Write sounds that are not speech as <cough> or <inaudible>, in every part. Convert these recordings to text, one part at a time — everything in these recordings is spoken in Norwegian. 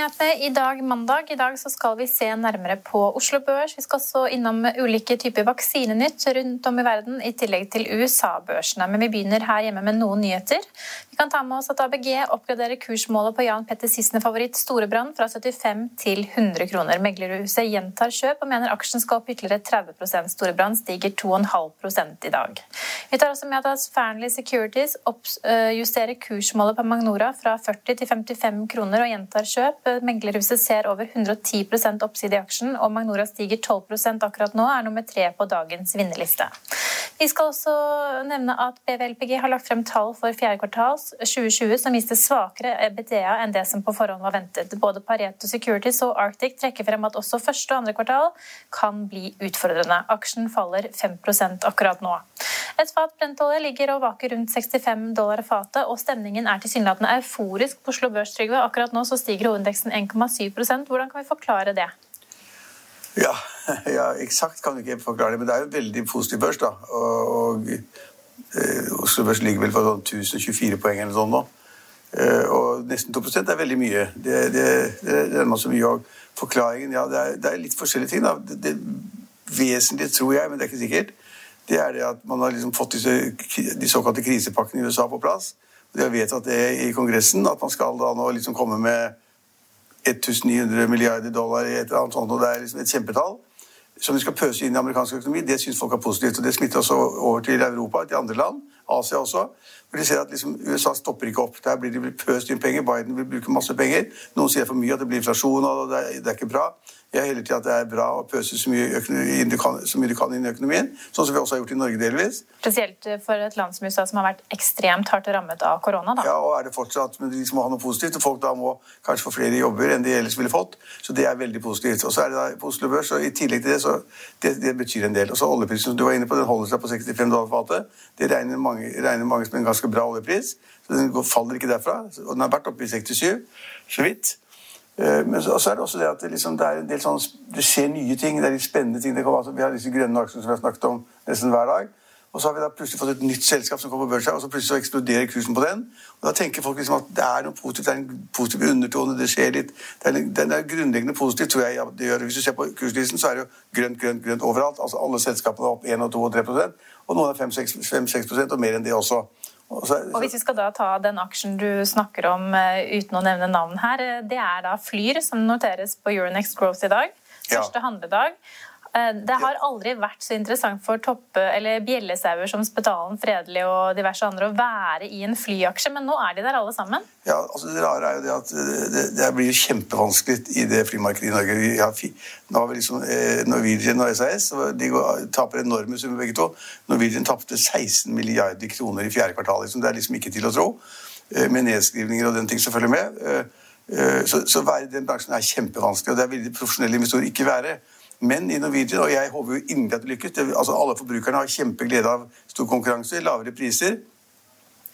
Økonominyhetene i dag mandag. I dag så skal vi se nærmere på Oslo Børs. Vi skal også innom ulike typer vaksinenytt rundt om i verden, i tillegg til USA-børsene. Men vi begynner her hjemme med noen nyheter. Vi kan ta med oss at ABG oppgraderer kursmålet på Jan Petter Sissener-favoritt Storebrand fra 75 til 100 kroner. Meglerhuset gjentar kjøp og mener aksjen skal opp ytterligere 30 Storebrand stiger 2,5 i dag. Vi tar også med at Fearnley Securities oppjusterer kursmålet på Magnora fra 40 til 55 kroner og gjentar kjøp. Meglerhuset ser over 110 oppside i aksjen, og Magnora stiger 12% akkurat nå, er nummer tre på dagens vinnerliste. Vi skal også nevne at BVLPG har lagt frem tall for fjerde kvartal 2020 som viste svakere EBITDA enn det som på forhånd var ventet. Både Pareto Securities og Arctic trekker frem at også første og andre kvartal kan bli utfordrende. Aksjen faller 5% akkurat nå. Et fat brentolje ligger og vaker rundt 65 dollar fatet, og stemningen er tilsynelatende euforisk på Oslo Børs, Trygve. Akkurat nå så stiger hovedindeksen 1,7% Hvordan kan vi forklare det? Ja, <laughs> ja, eksakt kan vi ikke forklare det, men det er jo en veldig positiv børs. da. Og, og eh, Oslo Børs ligger vel på sånn 1024 poeng eller sånn nå. Eh, og nesten 2 er veldig mye. Det, det, det, det er så mye. av forklaringen ja, det er, det er litt forskjellige ting. da. Det, det vesentlige, tror jeg, men det er ikke sikkert, det er det at man har liksom fått disse, de såkalte krisepakkene i USA på plass. De har vedtatt det i Kongressen, at man skal da nå liksom komme med 1900 milliarder dollar i et eller annet sånt, og det er liksom et kjempetall som vi skal pøse inn i amerikansk økonomi, det syns folk er positivt. og Det smitter også over til Europa, til andre land, Asia også. For de ser at liksom, USA stopper ikke opp. Der blir det pøst inn penger. Biden vil bruke masse penger. Noen sier for mye at det blir inflasjon, og det er, det er ikke bra jeg hele tida at det er bra å pøse så mye, du kan, så mye du kan inn i økonomien. Sånn som vi også har gjort i Norge delvis. Spesielt for et land som USA som har vært ekstremt hardt rammet av korona. da. Ja, og er det fortsatt, men de må ha noe positivt. og Folk da må kanskje få flere jobber enn de ellers ville fått. Så det er veldig positivt. Og så er det da på Oslo Børs, og i tillegg til det, så det, det betyr en del. Og så oljeprisen som du var inne på, den holder seg på 65 dollar fatet. Det regner mange, regner mange som en ganske bra oljepris. Så den faller ikke derfra. Og den har vært oppe i 67, så vidt. Eh, men så, er det også det at det, liksom, det er en del sånn, det skjer nye ting. Det er litt spennende ting. Vi har disse grønne aksjene som vi har snakket om nesten hver dag. Og så har vi da plutselig fått et nytt selskap som kommer på børsa, og så plutselig så eksploderer kursen på den. Og Da tenker folk liksom at det er noe positivt, det er en positiv undertone, det skjer litt. Den er, er grunnleggende positiv, tror jeg ja, det gjør. Hvis du ser på kurslisten, så er det jo grønt, grønt, grønt overalt. Altså Alle selskapene er opp 1, 2 og 3% og noen er 5-6 og mer enn det også. Og, så, og Hvis vi skal da ta den aksjen du snakker om uh, uten å nevne navn her, eh, det er da Flyr, som noteres på Euronext Growth i dag. Første ja. handledag. Eh, det har aldri vært så interessant for toppe, eller bjellesauer som Spetalen, Fredelig og diverse andre å være i en flyaksje, men nå er de der alle sammen? Ja, altså Det rare er jo det at det, det blir kjempevanskelig i det flymarkedet i Norge. Vi har, nå har vi liksom eh, Norwegian og SAS og de går, taper enorme summer begge to. Norwegian tapte 16 milliarder kroner i fjerde kvartal. Liksom. Det er liksom ikke til å tro. Eh, med nedskrivninger og den ting som følger med. Så, så være i den bransjen er kjempevanskelig, og det er veldig profesjonelle investorer ikke være. Men i Norwegian, og jeg håper jo inderlig at det lykkes det, altså Alle forbrukerne har kjempeglede av stor konkurranse, lavere priser.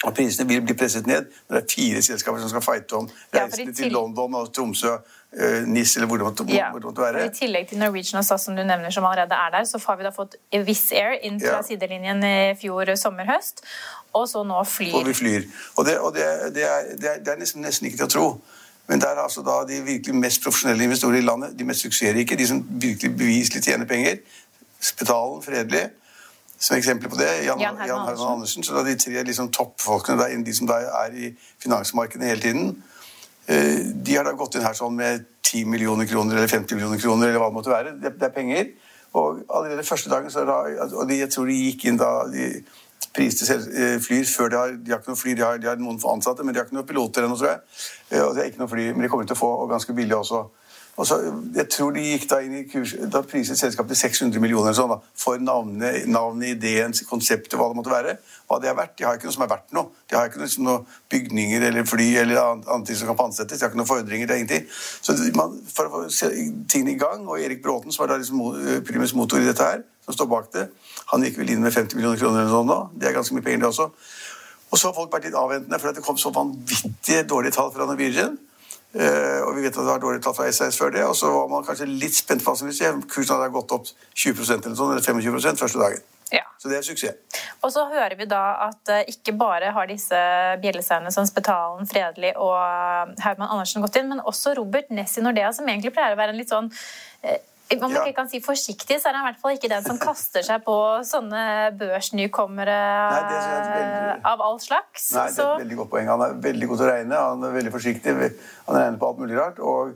Og prisene vil bli presset ned når det er fire selskaper som skal fighte om reisene til London og Tromsø, uh, NIS eller hvor det måtte, ja. hvor det måtte være. I tillegg til Norwegian og SAS som du nevner som allerede er der, så har vi da fått Wizz Air inn fra ja. sidelinjen i fjor sommer-høst, og så nå Flyr. Og vi flyr. Og det, og det, det, er, det er, er nesten, nesten ikke til å tro. Men det er altså da de virkelig mest profesjonelle investorer i landet, de mest suksessrike, de som virkelig beviselig tjener penger, Spetalen, Fredelig, som eksempel på det. Jan, Jan Herman Andersen. Andersen. Så da de tre liksom, toppfolkene, der, de som da er i finansmarkedet hele tiden, eh, de har da gått inn her sånn med 10 millioner kroner eller 50 millioner kroner, eller hva det måtte være. Det, det er penger. Og allerede første dagen så da, og de, Jeg tror de gikk inn da de priste eh, flyr før de har De har ikke noe fly, de har, de har noen ansatte, men de har ikke noen piloter ennå, tror jeg. Eh, Og de har ikke noe fly, men de kommer til å få og ganske billig også. Og så, jeg tror de gikk Da inn i kurs, da priset selskapet til 600 millioner sånn, da, for navnet, navnet, ideen, konseptet, hva det måtte være. Hva det er verdt. De har ikke noe som er verdt noe. De har ikke noe, noe bygninger eller fly eller annet, som kan pantsettes. De har ikke noen fordringer. Det er ingenting. Så man, For å få tingene i gang, og Erik Bråten, som var da liksom primus motor i dette her, som står bak det, han gikk vel inn med 50 millioner kroner eller sånn nå. Det er ganske mye penger, det også. Og så har folk vært litt avventende, for det kom så vanvittige dårlige tall fra Norwegian. Eh, og vi vet at det var dårlige tall fra SAS før det. Og så var man kanskje litt spent på hva som ville skje. Kursen hadde gått opp 20% eller sånn, eller 25% første dagen. Ja. Så det er suksess. Og så hører vi da at eh, ikke bare har disse bjellesauene som Spetalen, Fredelig og Haugmann Herman Andersen gått inn, men også Robert Ness i Nordea, som egentlig pleier å være en litt sånn eh, om man ikke kan si forsiktig, så er han i hvert fall ikke den som kaster seg på sånne børsnykommere Nei, er veldig- av all slags. Nei, det er et veldig godt poeng. Han er veldig god til å regne, han er veldig forsiktig, han regner på alt mulig rart. Og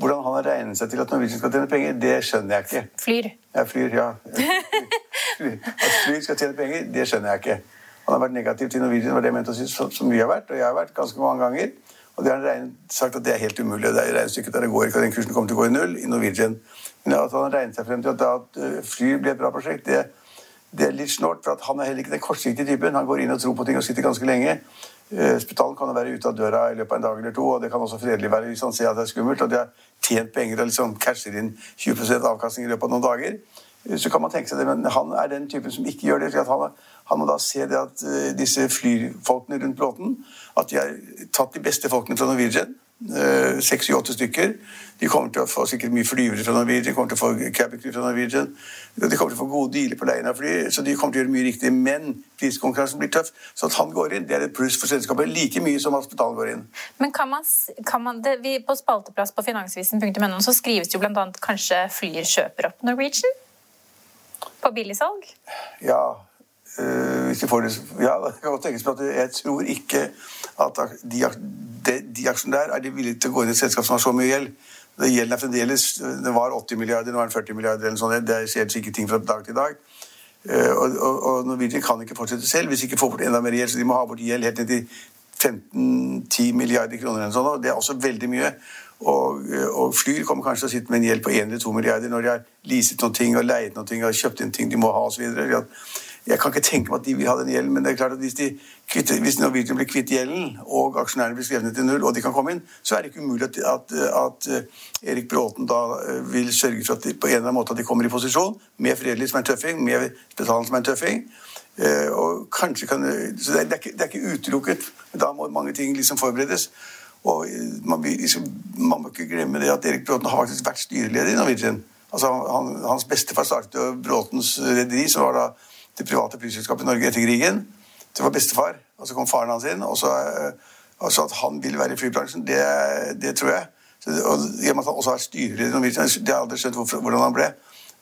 hvordan han har regnet seg til at Norwegian skal tjene penger, det skjønner jeg ikke. flyr. Jeg flyr, ja. At flyr skal tjene penger, det skjønner jeg ikke. Han har vært negativ til Norwegian, var det jeg mente å si, som vi har vært, og jeg har vært ganske mange ganger. Og det har regnet, sagt at det er helt umulig. Det er regnestykket der det går ikke, og den kursen kommer til å gå i null i Norwegian. Men at han regnet seg frem til at, øh, fly blir et bra prosjekt, det, det er litt snålt, for han er heller ikke den kortsiktige typen. Han går inn og tror på ting og sitter ganske lenge. Spitalen kan være ute av døra i løpet av en dag eller to, og det kan også fredelig være hvis han ser at det er skummelt, og de har tjent penger og liksom casher inn 20% avkastning i løpet av noen dager. Eh, Så kan man tenke seg det, men han er den typen som ikke gjør det. for Han, han må da se det at eh, disse flyfolkene rundt Bråten at de har tatt de beste folkene fra Norwegian. Eh, Seks, syv, åtte stykker. De kommer til å få sikkert mye flyvere fra Norwegian, de kommer til å få cabincrew fra Norwegian. De kommer til å få gode dealer på leien av fly, så de kommer til å gjøre mye riktig. Men priskonkurransen blir tøff, så at han går inn, det er et pluss for selskapet. Like mye som hospitalet går inn. Men kan man, kan man det, vi, På spalteplass på finansvisen.no så skrives det jo annet kanskje Flyr kjøper opp Norwegian? På billigsalg? Ja, øh, hvis de får det Ja, det kan godt tenkes på at jeg tror ikke at de, ak- de, aksjene der er de villige til å gå inn i et selskap som har så mye gjeld. Det Gjelden er fremdeles Det var 80 milliarder, nå er den 40 milliarder eller noe sånt. Det skjer sikkert ting fra dag til dag. Eh, Og, og, og Norwegian kan ikke fortsette selv hvis de ikke får bort enda mer gjeld, så de må ha bort gjeld helt ned til 15-10 milliarder kroner. Eller sånn, og det er også veldig mye. Og, og Flyr kommer kanskje til å sitte med en gjeld på 1 eller 2 milliarder når de har leaset noen ting og leiet noen og kjøpt inn ting de må ha osv. Jeg kan ikke tenke meg at de vil ha den gjelden, men det er klart at hvis, de kvitter, hvis Norwegian blir kvitt gjelden, og aksjonærene blir skrevet ned til null, og de kan komme inn, så er det ikke umulig at, at, at eh, Erik Bråten da eh, vil sørge for at de, på en eller annen måte at de kommer i posisjon med Fredelig som er en tøffing, med Spetalen som er en tøffing. Eh, og kanskje kan, så det er, ikke, det er ikke utelukket, da må mange ting liksom forberedes. Og man, liksom, man må ikke glemme det at Erik Bråten har faktisk vært styreleder i Norwegian. Altså, han, hans bestefar startet jo Bråtens rederi, som var da det private flyselskapet i Norge etter krigen. Det var bestefar, og så kom faren hans inn. Og så, eh, og så at han vil være i flybransjen, det, det tror jeg. Så, og i og med at han også har styrer i Norwegian, det har jeg aldri skjønt hvorfor, hvordan han ble.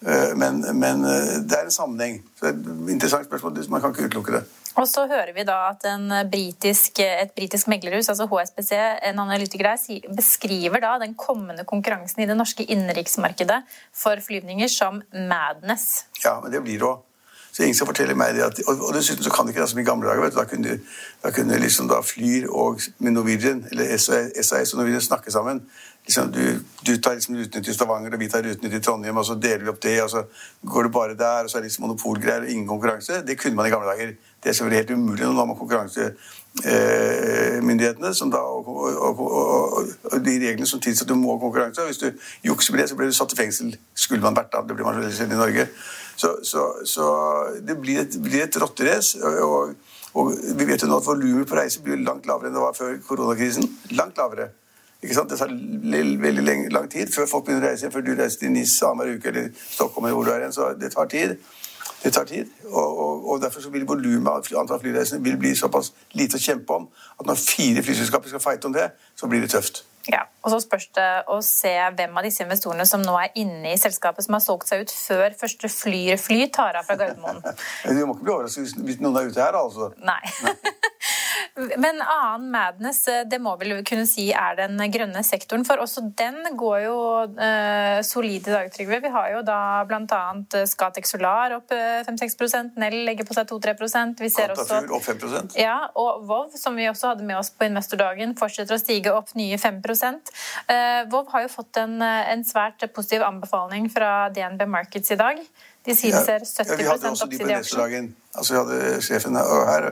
Eh, Men, men eh, det er en sammenheng. Så det er et interessant spørsmål. Man kan ikke utelukke det. Og så hører vi da at en britisk, et britisk meglerhus, altså HSBC, en analytiker der, beskriver da den kommende konkurransen i det norske innenriksmarkedet for flyvninger som madness. Ja, men det blir det òg. Så ingen skal fortelle meg det. At, og, og dessuten så kan det ikke det som i gamle dager. du, Da kunne, da kunne liksom da Flyr og med Norwegian, eller SAS og Norwegian snakke sammen. Liksom, du, du tar liksom rutene til Stavanger, og vi tar rutene til Trondheim, og så deler vi opp det, og så går det bare der, og så er det liksom monopolgreier og ingen konkurranse. Det kunne man i gamle dager. Det er selvfølgelig helt umulig nå med konkurransemyndighetene, som da, og, og, og, og de reglene som tilsier at du må ha konkurranse. Hvis du jukser med det, så blir du satt i fengsel. Skulle man vært da. Det blir man sjelden i Norge. Så, så, så det blir et, blir et rotterace. Og, og vi vet jo nå at volumet på reiser blir langt lavere enn det var før koronakrisen. Langt lavere. Ikke sant? Det tar veldig lenge, lang tid før folk begynner å reise igjen, før du reiser til NIS annenhver uke eller Stockholm eller hvor du er igjen. Så det tar tid. Det tar tid. Og, og, og derfor vil volumet av antall flyreisende bli såpass lite å kjempe om at når fire flyselskaper skal fighte om det, så blir det tøft. Ja, og så spørs det å se hvem av disse investorene som nå er inne i selskapet som har solgt seg ut før første fly tar av fra Gardermoen. <laughs> du må ikke bli overrasket hvis noen er ute her, altså. Nei. <laughs> Men annen madness, eh, det må vel kunne si er den grønne sektoren. For også den går jo eh, solid i dag, Trygve. Vi har jo da bl.a. Eh, Scatec Solar opp 5-6 Nell legger på seg 2-3% Vi ser også opp 5% Ja, og Vov, som vi også hadde med oss på investordagen, fortsetter å stige opp nye 5 eh, Vov har jo fått en, en svært positiv anbefaling fra DNB Markets i dag. De sier det ser 70 ja, Vi hadde også de på investordagen. Altså, vi hadde sjefen her,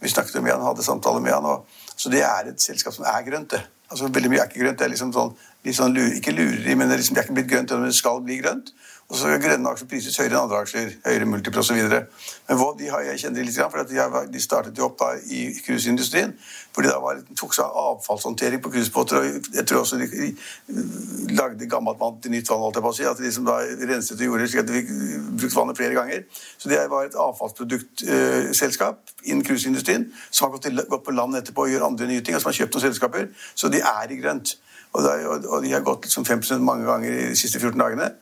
vi snakket med han, hadde samtale med han. Og, så det er et selskap som er grønt. det. Altså, veldig mye er ikke grønt. Det er liksom sånn, litt sånn ikke lureri, men det er, liksom, det er ikke blitt grønt, men det skal bli grønt. Og så er grønne aksjer prises høyere enn andre aksjer. Høyere multiple osv. Men Vod, de har, jeg kjenner litt, for de, har, de, startet jo opp da i cruiseindustrien. Hvor de tok seg av avfallshåndtering på cruisebåter. Og jeg tror også de, de lagde gammelt vann til nytt vann. holdt jeg si, At de liksom da renset og gjorde slik at de fikk brukt vannet flere ganger. Så det var et avfallsproduktselskap innen cruiseindustrien som har gått, til, gått, på land etterpå og gjør andre nye ting, og som har kjøpt noen selskaper. Så de er i grønt. Og, de har gått liksom 5% mange ganger de siste 14 dagene.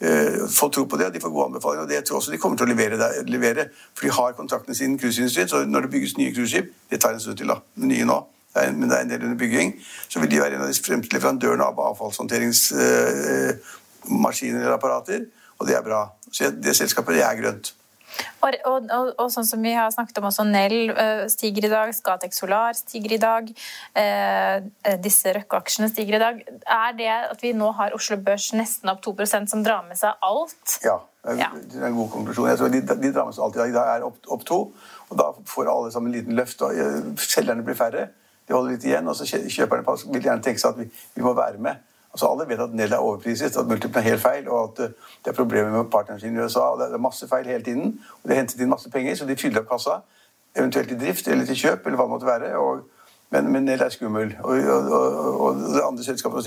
Eh, folk tror på det, og de får gode anbefalinger. og det tror også de kommer til å levere, der, levere For de har kontraktene sine i cruiseindustrien. Så når det bygges nye cruiseskip Det tar en stund til, da. Nye nå. Men det er en del under bygging. Så vil de være en av de fremste leverandørene av avfallshåndteringsmaskiner eller apparater. Og det er bra. Så det selskapet det er grønt. Og, og, og, og, sånn som vi har snakket om også, Nell uh, stiger i dag, Scatec Solar stiger i dag. eh, disse Røkke-aksjene stiger i dag. Er det at vi nå har Oslo Børs nesten opp 2% som drar med seg alt? Ja, det er en god konklusjon. Jeg tror De, de drar med seg alt i dag. I dag er opp, opp to, og da får alle sammen en liten løft. og Selgerne blir færre. De holder litt igjen, og så kjøperne vil gjerne tenke seg at vi, vi må være med. Altså Alle vet at Nell er overpriset, at multiplen er helt feil, og at eh, det er problemer med partneren sin i USA. og Det er masse feil hele tiden. og De har hentet inn masse penger, så de fyller opp kassa. Eventuelt til drift eller til kjøp, eller hva det måtte være. og men, men Nell er skummel. Og, og, og, det andre selskapet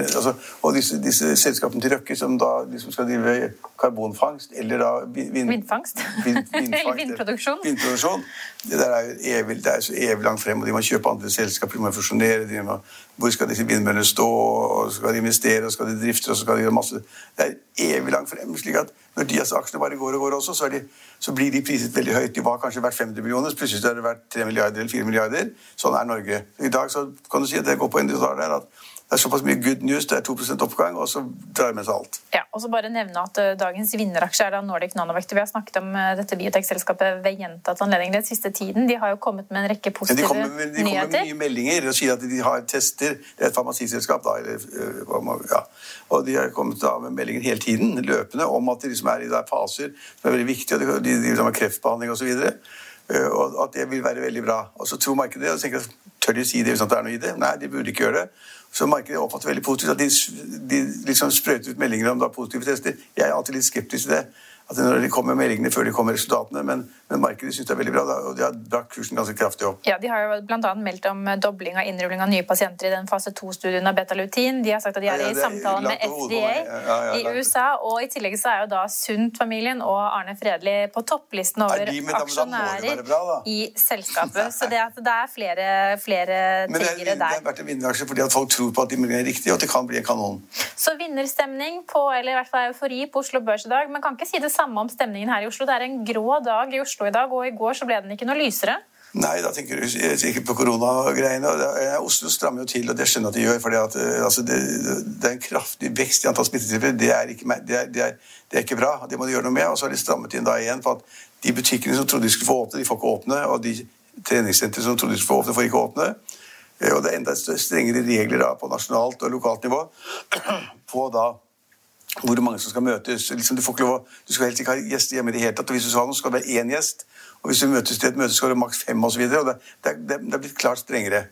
altså, Og disse, disse, selskapene til Røkke som da liksom skal drive karbonfangst eller da vind, vindfangst. Vind, <laughs> vindfangst vindproduksjon. vindproduksjon. Det der er, evig, det er så evig langt frem, og de må kjøpe andre selskaper, de må fusjonere. De må, hvor skal disse vindmøllene stå, og skal de investere, og skal de drifte, og så skal de gjøre masse Det er evig langt frem. slik at når de aksjene bare går og går også, så, de, så, blir de priset veldig høyt. De var kanskje verdt 500 millioner, så plutselig er det verdt 3 milliarder eller 4 milliarder. Sånn er Norge. I dag så kan du si at det går på en der at det er såpass mye good news, det er 2% oppgang, og så drar vi med seg alt. Ja, og så bare nevne at uh, Dagens vinneraksje er da Nordic Nanovector. Vi har snakket om uh, dette biotekselskapet ved gjentatt anledning den siste tiden. De har jo kommet med en rekke positive nyheter. De kommer, de kommer med mye meldinger og sier at de har tester. Det er et farmasiselskap, da. Eller, uh, ja. Og de har kommet da med meldinger hele tiden, løpende, om at de liksom er i der faser som er veldig viktige. og De driver med kreftbehandling osv. Og at det vil være veldig bra. Og så tror markedet det, og tenker tør de si det hvis det er noe i det? Nei, de burde ikke gjøre det. Så markedet oppfatter veldig positivt at de, de liksom sprøyter ut meldinger om da positive tester. Jeg er alltid litt skeptisk til det at når de kommer med meldingene før de kommer med resultatene. Men, men markedet syns det er veldig bra, og de har brakt kursen ganske kraftig opp. Ja, De har jo bl.a. meldt om dobling av innrulling av nye pasienter i den fase 2-studien av betalutin. De har sagt at de er, ja, ja, i samtale med FDA ja, i USA. Og i tillegg så er jo da Sundt-familien og Arne Fredli på topplisten over de, aksjonærer bra, i selskapet. Så det, at det er flere, flere tiggere der. Det har vært en vinneraksje fordi at folk tror på at de er riktige, og at det kan bli en kanon. Så vinnerstemning på, eller i hvert fall eufori på Oslo Børs i dag. Man kan ikke si det samme om stemningen her i Oslo. Det er en grå dag i Oslo i dag, og i går så ble den ikke noe lysere. Nei, da tenker du ikke på koronagreiene. Oslo strammer jo til, og det skjønner jeg at de gjør. for altså, det, det, er en kraftig vekst i antall smittetilfeller. Det, det, det, det, er ikke bra. Det må de gjøre noe med. Og så har de strammet inn da igjen på at de butikkene som trodde de skulle få åpne, de får ikke åpne. Og de treningssentrene som trodde de skulle få åpne, får ikke åpne. Eh, og det er enda strengere regler da på nasjonalt og lokalt nivå <clears throat> på da hvor mange som skal møtes. Liksom, du, lov, du skal helst ikke ha gjester hjemme i det hele tatt. og Hvis du skal ha noe, skal det være én gjest. Og hvis du møtes til et møte, skal det maks fem osv. Det, det, det, det er blitt klart strengere.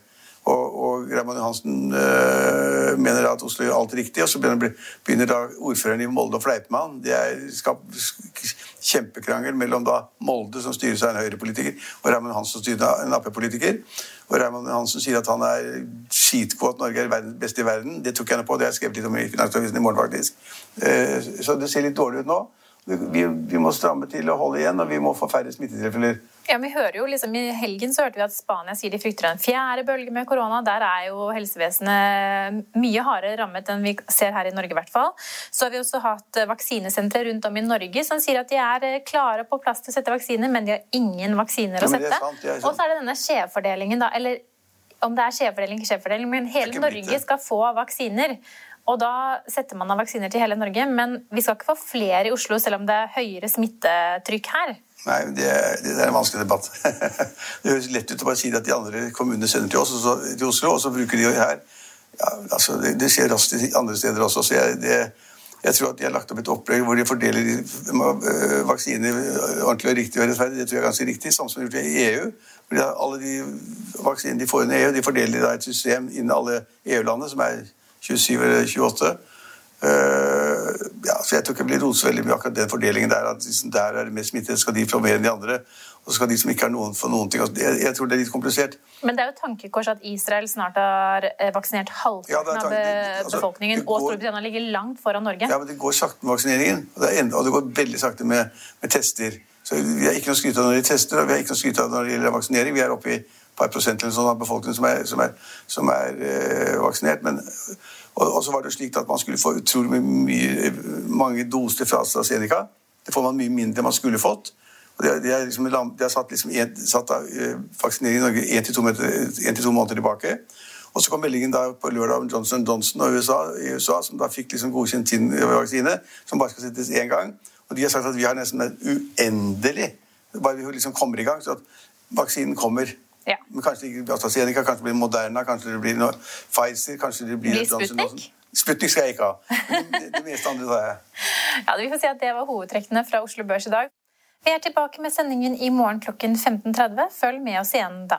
Og, og Raymond Johansen øh, mener at Oslo gjør alt riktig, og så begynner, begynner da ordføreren i Molde å fleipe med han. Det er skap, kjempekrangel mellom da Molde, som styres av en høyrepolitiker, og Raymond Johansen, som styres av en Ap-politiker. Og Raymond Hansen sier at han er skitgod at Norge er verdens beste i verden. Det tok jeg nå på, det har jeg skrevet litt om i Finansavisen i morgen, faktisk. Eh, så det ser litt dårlig ut nå. Vi, vi, må stramme til og holde igjen, og vi må få færre smittetilfeller. Ja, vi hører jo liksom, I helgen så hørte vi at Spania sier de frykter en fjerde bølge med korona. Der er jo helsevesenet mye hardere rammet enn vi ser her i Norge. I hvert fall. Så har vi også hatt vaksinesentre rundt om i Norge som sier at de er eh, klare på plass til å sette vaksiner, men de har ingen vaksiner å sette. Og så er det denne skjevfordelingen, da. Eller om det er skjevfordeling, skjevfordeling, men hele Norge skal få vaksiner. Og da setter man av vaksiner til hele Norge, men vi skal ikke få flere i Oslo selv om det er høyere smittetrykk her? Nei, det det er en vanskelig debatt. <laughs> det høres lett ut å bare si at de andre kommunene sender til oss, så, til Oslo, og så bruker de her. Ja, altså, det, det, skjer raskt andre steder også. så jeg, det, jeg tror at de har lagt opp et opplegg hvor de fordeler øh, vaksiner ordentlig og riktig og rettferdig. Det tror jeg er ganske riktig, samme som de har gjort i EU. Alle de vaksinene de får inn i EU, de fordeler de et system innen alle EU-landene, som er 27 eller 28. Uh, ja, så Jeg tror ikke jeg blir roset veldig mye akkurat den fordelingen der. at liksom, Der er det mer smitte, skal de få mer enn de andre. Og så skal de som ikke har noen, få noen ting. Altså, jeg, jeg, tror det er litt komplisert. Men det er jo tankekors at Israel snart har eh, vaksinert halvparten ja, av altså, befolkningen, går, og Storbritannia ligger langt foran Norge. Ja, men det går sakte med vaksineringen, og det, enda, og det går veldig sakte med, med, tester. Så Vi har ikke noe skryt av når de tester, og vi har ikke noe skryt av når det gjelder vaksinering. Vi er oppe i par prosent eller sånn av befolkningen som er, som er, som er eh, vaksinert. men og, og, så var det slik at man skulle få utrolig mye, mange doser fra AstraZeneca. Det får man mye mindre enn man skulle fått. Og de, de, liksom, de har satt, liksom en, satt uh, vaksinering i Norge én til to måneder tilbake. Og så kom meldingen da på lørdag om Johnson Johnson og USA, i USA, som da fikk liksom godkjent sin vaksine, som bare skal settes én gang. Og de har sagt at vi har nesten uendelig bare vi liksom kommer i gang. Så at vaksinen kommer. Ja. Men kanskje AstraZeneca, kanskje det blir Moderna, kanskje det blir noe Pfizer kanskje det blir, blir Sputnik? Sputnik skal jeg ikke ha. Det, det meste andre tar jeg. <laughs> Ja, Vi får si at det var hovedtrekkene fra Oslo Børs i dag. Vi er tilbake med sendingen i morgen klokken 15.30. Følg med oss igjen da.